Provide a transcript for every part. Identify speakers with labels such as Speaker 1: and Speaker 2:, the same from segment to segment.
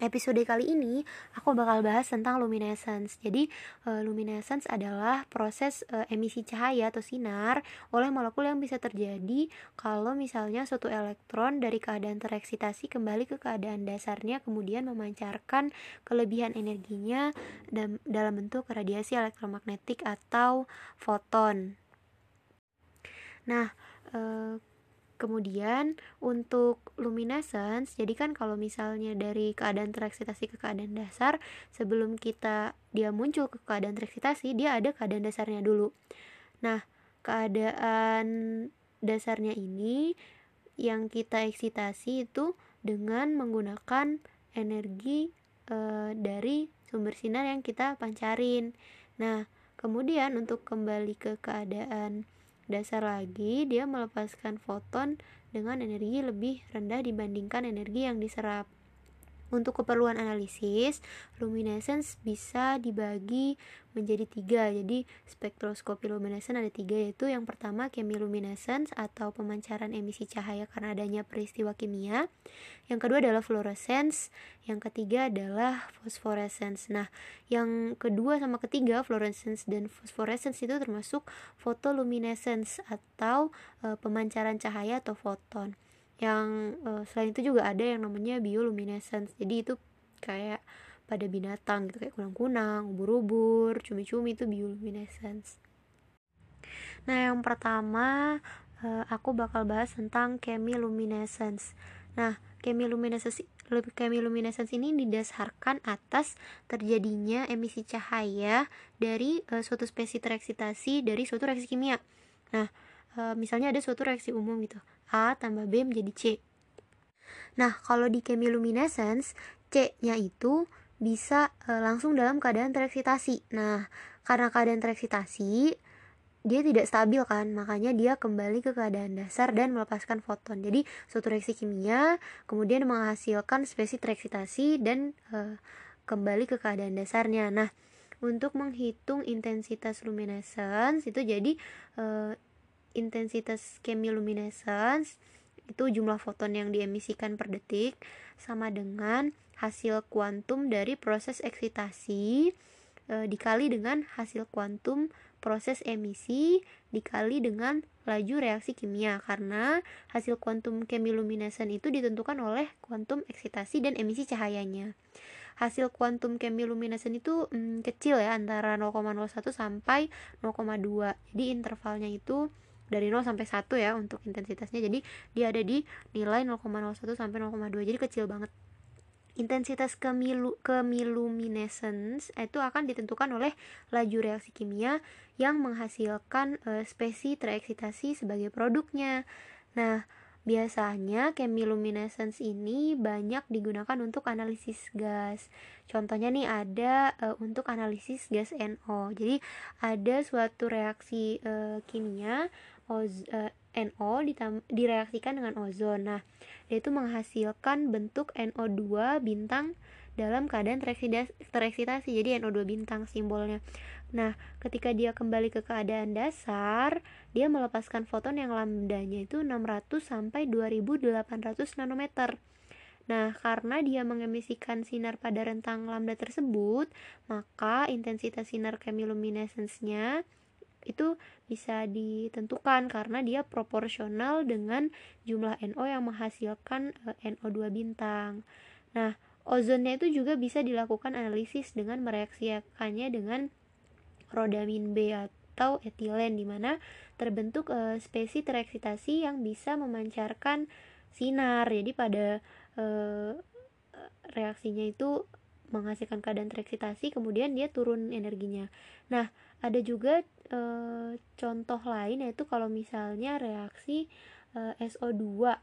Speaker 1: episode kali ini aku bakal bahas tentang luminescence. Jadi, uh, luminescence adalah proses uh, emisi cahaya atau sinar oleh molekul yang bisa terjadi kalau misalnya suatu elektron dari keadaan tereksitasi kembali ke keadaan dasarnya kemudian memancarkan kelebihan energinya dalam bentuk radiasi elektromagnetik atau foton. Nah, uh, Kemudian untuk luminescence, jadi kan kalau misalnya dari keadaan tereksitasi ke keadaan dasar, sebelum kita dia muncul ke keadaan tereksitasi, dia ada keadaan dasarnya dulu. Nah, keadaan dasarnya ini yang kita eksitasi itu dengan menggunakan energi e, dari sumber sinar yang kita pancarin. Nah, kemudian untuk kembali ke keadaan dasar lagi dia melepaskan foton dengan energi lebih rendah dibandingkan energi yang diserap. Untuk keperluan analisis, luminescence bisa dibagi menjadi tiga. Jadi spektroskopi luminescence ada tiga yaitu yang pertama chemiluminescence atau pemancaran emisi cahaya karena adanya peristiwa kimia. Yang kedua adalah fluorescence. Yang ketiga adalah phosphorescence. Nah, yang kedua sama ketiga fluorescence dan phosphorescence itu termasuk photoluminescence atau e, pemancaran cahaya atau foton yang uh, selain itu juga ada yang namanya bioluminescence jadi itu kayak pada binatang gitu kayak kunang-kunang, ubur-ubur, cumi-cumi itu bioluminescence. Nah, yang pertama uh, aku bakal bahas tentang chemiluminescence. Nah, chemiluminescence chemiluminescence ini didasarkan atas terjadinya emisi cahaya dari uh, suatu spesies tereksitasi dari suatu reaksi kimia. Nah, misalnya ada suatu reaksi umum gitu A tambah B menjadi C. Nah, kalau di chemiluminescence, C-nya itu bisa e, langsung dalam keadaan tereksitasi. Nah, karena keadaan tereksitasi, dia tidak stabil kan, makanya dia kembali ke keadaan dasar dan melepaskan foton. Jadi, suatu reaksi kimia kemudian menghasilkan spesies tereksitasi dan e, kembali ke keadaan dasarnya. Nah, untuk menghitung intensitas luminescence itu jadi e, intensitas chemiluminescence itu jumlah foton yang diemisikan per detik sama dengan hasil kuantum dari proses eksitasi e, dikali dengan hasil kuantum proses emisi dikali dengan laju reaksi kimia karena hasil kuantum chemiluminescence itu ditentukan oleh kuantum eksitasi dan emisi cahayanya. Hasil kuantum chemiluminescence itu hmm, kecil ya antara 0,01 sampai 0,2. Jadi intervalnya itu dari 0 sampai 1 ya untuk intensitasnya jadi dia ada di nilai 0,01 sampai 0,2 jadi kecil banget intensitas kemilu kemiluminescence itu akan ditentukan oleh laju reaksi kimia yang menghasilkan e, spesies tereksitasi sebagai produknya nah Biasanya chemiluminescence ini banyak digunakan untuk analisis gas. Contohnya nih ada e, untuk analisis gas NO. Jadi ada suatu reaksi e, kimia eh, NO direaksikan dengan ozon. Nah, itu menghasilkan bentuk NO2 bintang dalam keadaan tereksitasi. Jadi NO2 bintang simbolnya. Nah, ketika dia kembali ke keadaan dasar, dia melepaskan foton yang lambdanya itu 600 sampai 2800 nanometer. Nah, karena dia mengemisikan sinar pada rentang lambda tersebut, maka intensitas sinar chemiluminescence-nya itu bisa ditentukan karena dia proporsional dengan jumlah NO yang menghasilkan eh, NO2 bintang. Nah, ozonnya itu juga bisa dilakukan analisis dengan mereaksikannya dengan rodamin B atau etilen di mana terbentuk e, spesies tereksitasi yang bisa memancarkan sinar. Jadi pada e, reaksinya itu menghasilkan keadaan tereksitasi kemudian dia turun energinya. Nah, ada juga e, contoh lain yaitu kalau misalnya reaksi e, SO2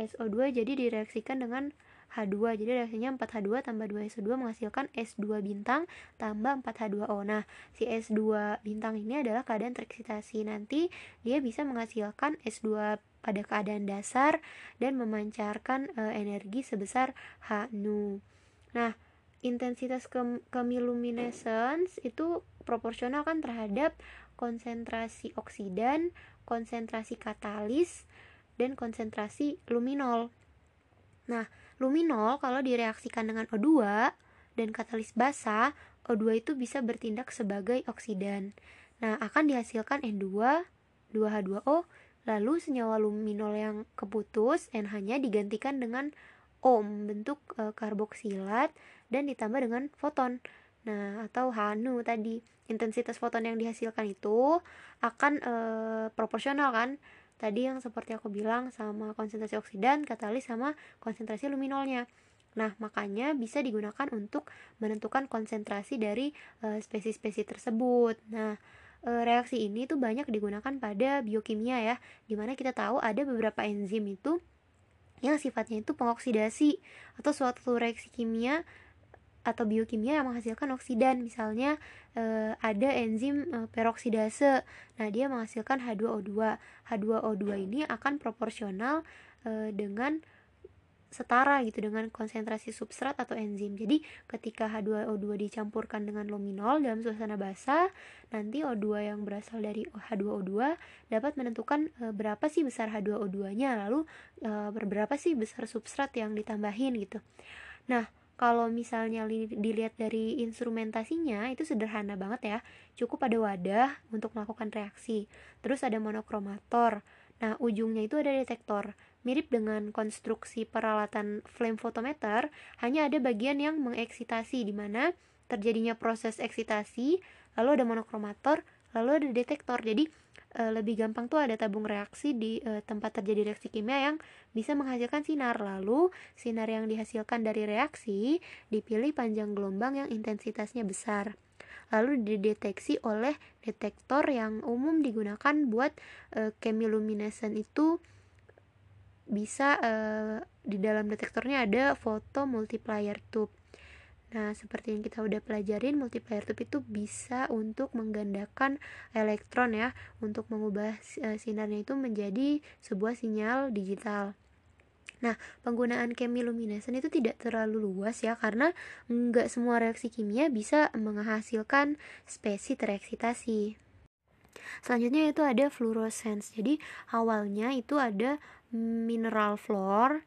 Speaker 1: SO2 jadi direaksikan dengan H2 jadi reaksinya 4H2 tambah 2SO2 menghasilkan S2 bintang tambah 4H2O nah si S2 bintang ini adalah keadaan tereksitasi. Nanti dia bisa menghasilkan S2 pada keadaan dasar dan memancarkan e, energi sebesar H nu. Nah intensitas ke kemiluminescence itu proporsional kan terhadap konsentrasi oksidan, konsentrasi katalis, dan konsentrasi luminol. Nah, luminol kalau direaksikan dengan O2 dan katalis basa, O2 itu bisa bertindak sebagai oksidan. Nah, akan dihasilkan N2, 2H2O, lalu senyawa luminol yang keputus NH-nya digantikan dengan O bentuk e, karboksilat dan ditambah dengan foton. Nah, atau HNU tadi. Intensitas foton yang dihasilkan itu akan e, proporsional kan? Tadi yang seperti aku bilang sama konsentrasi oksidan, katalis sama konsentrasi luminolnya. Nah, makanya bisa digunakan untuk menentukan konsentrasi dari e, spesies-spesies tersebut. Nah, reaksi ini tuh banyak digunakan pada biokimia ya, di mana kita tahu ada beberapa enzim itu yang sifatnya itu pengoksidasi atau suatu reaksi kimia atau biokimia yang menghasilkan oksidan. Misalnya e, ada enzim e, peroksidase. Nah dia menghasilkan H2O2 H2O2 ini akan proporsional e, dengan setara gitu dengan konsentrasi substrat atau enzim. Jadi ketika H2O2 dicampurkan dengan luminol dalam suasana basah, nanti O2 yang berasal dari H2O2 dapat menentukan e, berapa sih besar H2O2-nya, lalu e, berapa sih besar substrat yang ditambahin gitu. Nah, kalau misalnya dilihat dari instrumentasinya itu sederhana banget ya. Cukup ada wadah untuk melakukan reaksi. Terus ada monokromator. Nah, ujungnya itu ada detektor. Mirip dengan konstruksi peralatan flame photometer, hanya ada bagian yang mengeksitasi di mana terjadinya proses eksitasi, lalu ada monokromator, lalu ada detektor. Jadi e, lebih gampang tuh ada tabung reaksi di e, tempat terjadi reaksi kimia yang bisa menghasilkan sinar. Lalu sinar yang dihasilkan dari reaksi dipilih panjang gelombang yang intensitasnya besar lalu dideteksi oleh detektor yang umum digunakan buat e, chemiluminescent itu bisa uh, di dalam detektornya ada foto multiplier tube. Nah, seperti yang kita udah pelajarin, multiplier tube itu bisa untuk menggandakan elektron ya, untuk mengubah uh, sinarnya itu menjadi sebuah sinyal digital. Nah, penggunaan chemiluminescent itu tidak terlalu luas ya, karena nggak semua reaksi kimia bisa menghasilkan spesies tereksitasi. Selanjutnya itu ada fluorescence. Jadi awalnya itu ada mineral floor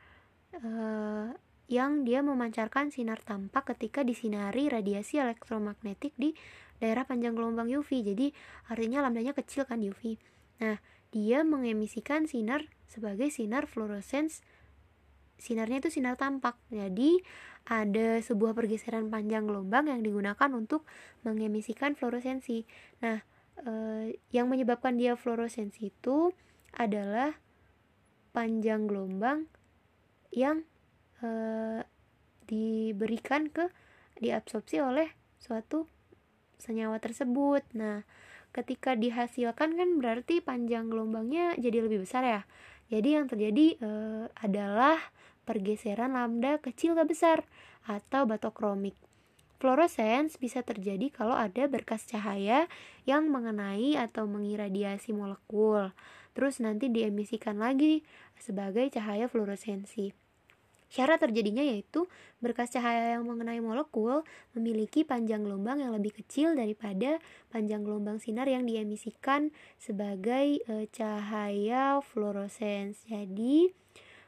Speaker 1: uh, yang dia memancarkan sinar tampak ketika disinari radiasi elektromagnetik di daerah panjang gelombang UV. Jadi artinya lambdanya kecil kan UV. Nah, dia mengemisikan sinar sebagai sinar fluorescence. Sinarnya itu sinar tampak. Jadi ada sebuah pergeseran panjang gelombang yang digunakan untuk mengemisikan fluoresensi. Nah, eh, yang menyebabkan dia fluoresensi itu adalah panjang gelombang yang e, diberikan ke diabsorpsi oleh suatu senyawa tersebut. Nah, ketika dihasilkan kan berarti panjang gelombangnya jadi lebih besar ya. Jadi yang terjadi e, adalah pergeseran lambda kecil ke besar atau batokromik. Fluorescence bisa terjadi kalau ada berkas cahaya yang mengenai atau mengiradiasi molekul terus nanti diemisikan lagi sebagai cahaya fluoresensi. Syarat terjadinya yaitu berkas cahaya yang mengenai molekul memiliki panjang gelombang yang lebih kecil daripada panjang gelombang sinar yang diemisikan sebagai e, cahaya fluoresens. Jadi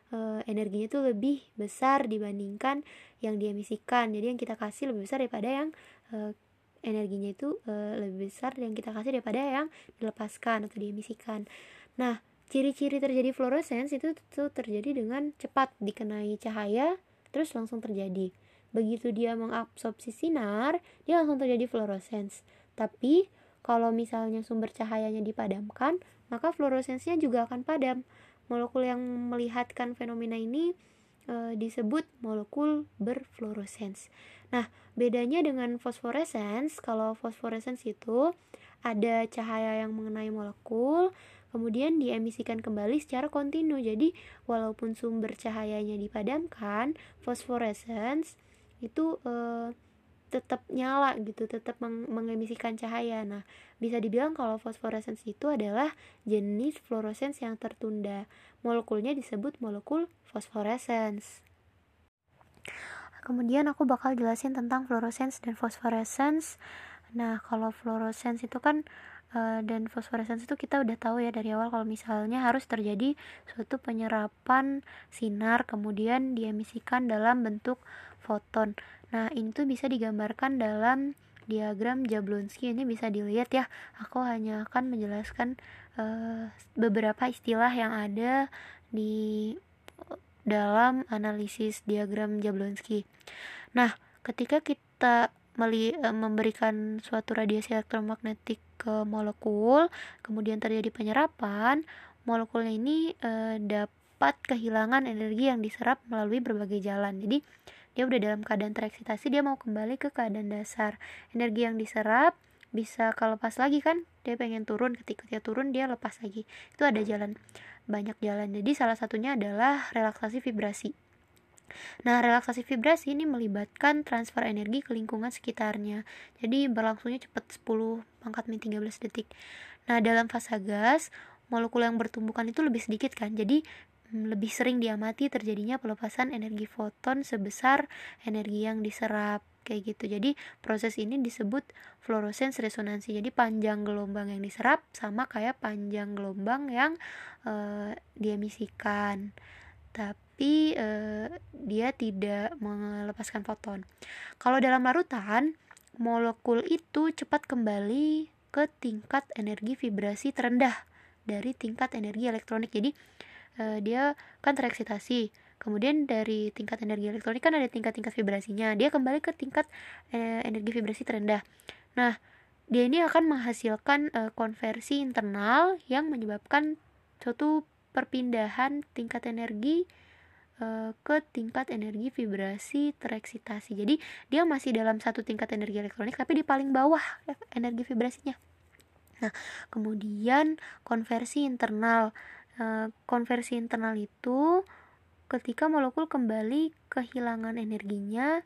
Speaker 1: e, energinya itu lebih besar dibandingkan yang diemisikan. Jadi yang kita kasih lebih besar daripada yang e, energinya itu e, lebih besar yang kita kasih daripada yang dilepaskan atau diemisikan. Nah, ciri-ciri terjadi fluorescence itu, itu terjadi dengan cepat dikenai cahaya terus langsung terjadi. Begitu dia mengabsorpsi sinar, dia langsung terjadi fluorescence. Tapi kalau misalnya sumber cahayanya dipadamkan, maka fluoresensnya juga akan padam. Molekul yang melihatkan fenomena ini e, disebut molekul berfluorescence. Nah, bedanya dengan fosforescence, kalau fosforescence itu ada cahaya yang mengenai molekul, kemudian diemisikan kembali secara kontinu. Jadi, walaupun sumber cahayanya dipadamkan, fosforescence itu e, tetap nyala gitu, tetap meng mengemisikan cahaya. Nah, bisa dibilang kalau fosforescence itu adalah jenis fluorescence yang tertunda. Molekulnya disebut molekul fosforescence. Kemudian aku bakal jelasin tentang fluorescence dan fosforescence. Nah, kalau fluorescence itu kan uh, dan fosforescence itu kita udah tahu ya dari awal kalau misalnya harus terjadi suatu penyerapan sinar kemudian diemisikan dalam bentuk foton. Nah ini tuh bisa digambarkan dalam diagram Jablonski. Ini bisa dilihat ya. Aku hanya akan menjelaskan uh, beberapa istilah yang ada di dalam analisis diagram Jablonski. Nah ketika kita meli, e, memberikan suatu radiasi elektromagnetik ke molekul, kemudian terjadi penyerapan, molekulnya ini e, dapat kehilangan energi yang diserap melalui berbagai jalan. Jadi dia udah dalam keadaan tereksitasi, dia mau kembali ke keadaan dasar. Energi yang diserap bisa kalau pas lagi kan dia pengen turun ketika dia turun dia lepas lagi itu ada jalan banyak jalan jadi salah satunya adalah relaksasi vibrasi Nah, relaksasi vibrasi ini melibatkan transfer energi ke lingkungan sekitarnya. Jadi berlangsungnya cepat 10 pangkat min 13 detik. Nah, dalam fase gas, molekul yang bertumbukan itu lebih sedikit kan. Jadi lebih sering diamati terjadinya pelepasan energi foton sebesar energi yang diserap kayak gitu. Jadi proses ini disebut fluorescence resonansi. Jadi panjang gelombang yang diserap sama kayak panjang gelombang yang uh, diemisikan. Tapi uh, dia tidak melepaskan foton. Kalau dalam larutan, molekul itu cepat kembali ke tingkat energi vibrasi terendah dari tingkat energi elektronik. Jadi uh, dia kan tereksitasi. Kemudian dari tingkat energi elektronik kan ada tingkat-tingkat vibrasinya. Dia kembali ke tingkat uh, energi vibrasi terendah. Nah, dia ini akan menghasilkan uh, konversi internal yang menyebabkan suatu perpindahan tingkat energi ke tingkat energi vibrasi tereksitasi. Jadi dia masih dalam satu tingkat energi elektronik tapi di paling bawah energi vibrasinya. Nah, kemudian konversi internal. E, konversi internal itu ketika molekul kembali kehilangan energinya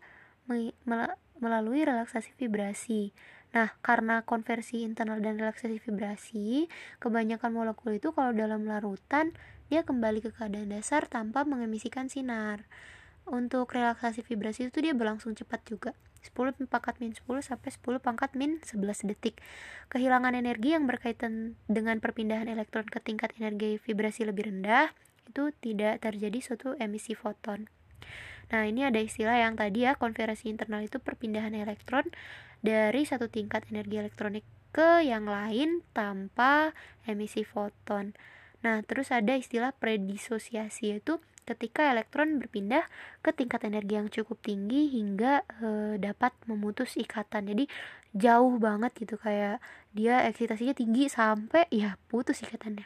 Speaker 1: melalui relaksasi vibrasi. Nah, karena konversi internal dan relaksasi vibrasi, kebanyakan molekul itu kalau dalam larutan dia kembali ke keadaan dasar tanpa mengemisikan sinar. Untuk relaksasi vibrasi itu dia berlangsung cepat juga. 10 pangkat min 10 sampai 10 pangkat min 11 detik. Kehilangan energi yang berkaitan dengan perpindahan elektron ke tingkat energi vibrasi lebih rendah itu tidak terjadi suatu emisi foton. Nah, ini ada istilah yang tadi ya, konversi internal itu perpindahan elektron dari satu tingkat energi elektronik ke yang lain tanpa emisi foton. Nah, terus ada istilah predisosiasi yaitu ketika elektron berpindah ke tingkat energi yang cukup tinggi hingga e, dapat memutus ikatan. Jadi jauh banget gitu kayak dia eksitasinya tinggi sampai ya putus ikatannya.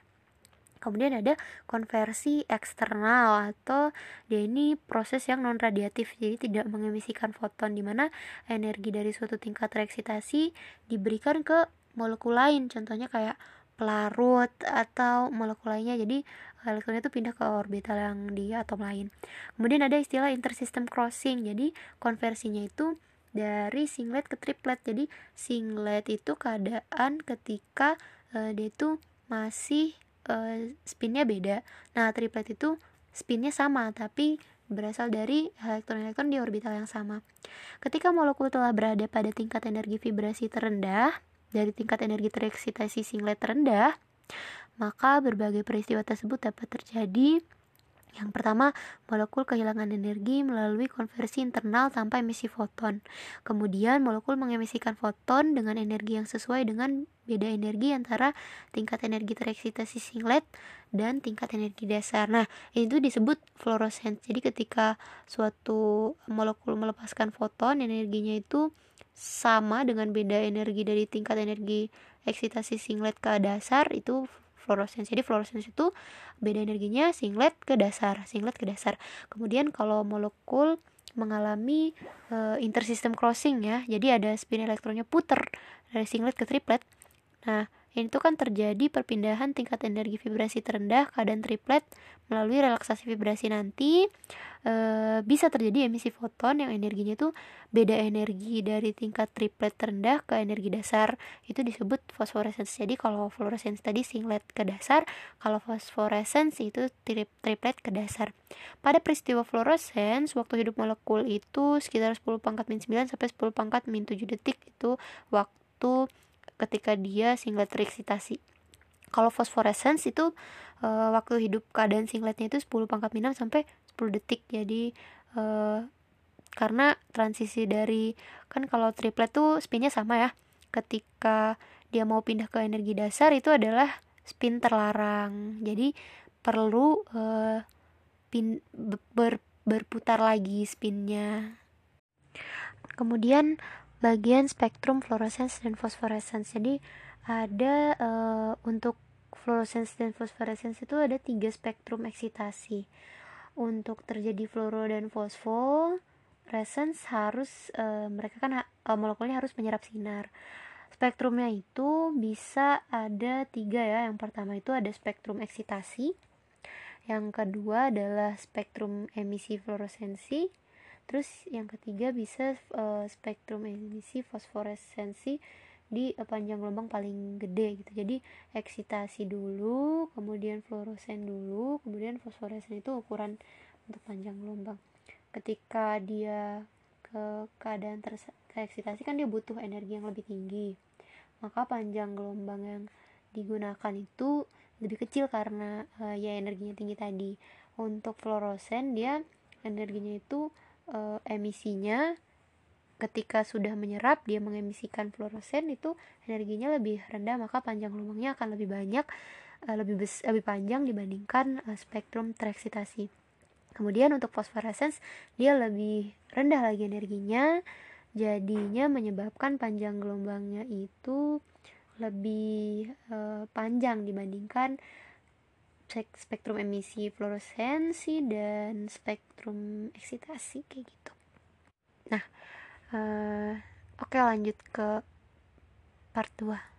Speaker 1: Kemudian ada konversi eksternal atau dia ini proses yang non radiatif jadi tidak mengemisikan foton di mana energi dari suatu tingkat reeksitasi diberikan ke molekul lain. Contohnya kayak pelarut atau molekul lainnya. Jadi elektronnya itu pindah ke orbital yang di atom lain. Kemudian ada istilah intersystem crossing. Jadi konversinya itu dari singlet ke triplet. Jadi singlet itu keadaan ketika uh, dia itu masih uh, spinnya beda. Nah triplet itu spinnya sama tapi berasal dari elektron-elektron di orbital yang sama. Ketika molekul telah berada pada tingkat energi vibrasi terendah, dari tingkat energi tereksitasi singlet rendah, maka berbagai peristiwa tersebut dapat terjadi. Yang pertama, molekul kehilangan energi melalui konversi internal tanpa emisi foton. Kemudian, molekul mengemisikan foton dengan energi yang sesuai dengan beda energi antara tingkat energi tereksitasi singlet dan tingkat energi dasar. Nah, itu disebut fluorescence. Jadi, ketika suatu molekul melepaskan foton, energinya itu sama dengan beda energi dari tingkat energi eksitasi singlet ke dasar itu fluorescence. Jadi fluorescence itu beda energinya singlet ke dasar, singlet ke dasar. Kemudian kalau molekul mengalami uh, intersystem crossing ya. Jadi ada spin elektronnya puter dari singlet ke triplet. Nah, ini tuh kan terjadi perpindahan tingkat energi vibrasi terendah keadaan triplet melalui relaksasi vibrasi nanti. E, bisa terjadi emisi foton yang energinya itu beda energi dari tingkat triplet terendah ke energi dasar. Itu disebut fosforescence jadi kalau fluorescence tadi singlet ke dasar kalau fosforescence itu trip, triplet ke dasar. Pada peristiwa fluorescence waktu hidup molekul itu sekitar 10 pangkat min 9 sampai 10 pangkat min 7 detik itu waktu ketika dia singlet tereksitasi kalau fosforescence itu uh, waktu hidup keadaan singletnya itu 10 pangkat minus sampai 10 detik. Jadi uh, karena transisi dari kan kalau triplet tuh spinnya sama ya. Ketika dia mau pindah ke energi dasar itu adalah spin terlarang. Jadi perlu uh, pin ber, berputar lagi spinnya. Kemudian bagian spektrum fluorescence dan fosforescence. Jadi ada uh, untuk fluorescence dan fosforescence itu ada tiga spektrum eksitasi. Untuk terjadi fluoro dan fosforescence harus uh, mereka kan uh, molekulnya harus menyerap sinar. Spektrumnya itu bisa ada tiga ya. Yang pertama itu ada spektrum eksitasi. Yang kedua adalah spektrum emisi fluoresensi terus yang ketiga bisa uh, spektrum emisi fosforesensi di uh, panjang gelombang paling gede gitu. Jadi eksitasi dulu kemudian fluoresen dulu kemudian fosforesen itu ukuran untuk panjang gelombang. Ketika dia ke keadaan tereksitasi kan dia butuh energi yang lebih tinggi. Maka panjang gelombang yang digunakan itu lebih kecil karena uh, ya energinya tinggi tadi. Untuk fluorosen dia energinya itu uh, emisinya ketika sudah menyerap dia mengemisikan fluorosen itu energinya lebih rendah maka panjang gelombangnya akan lebih banyak uh, lebih bes lebih panjang dibandingkan uh, spektrum tereksitasi kemudian untuk fosforescence dia lebih rendah lagi energinya jadinya menyebabkan panjang gelombangnya itu lebih uh, panjang dibandingkan spektrum emisi fluoresensi dan spektrum eksitasi kayak gitu. Nah uh, oke okay, lanjut ke part 2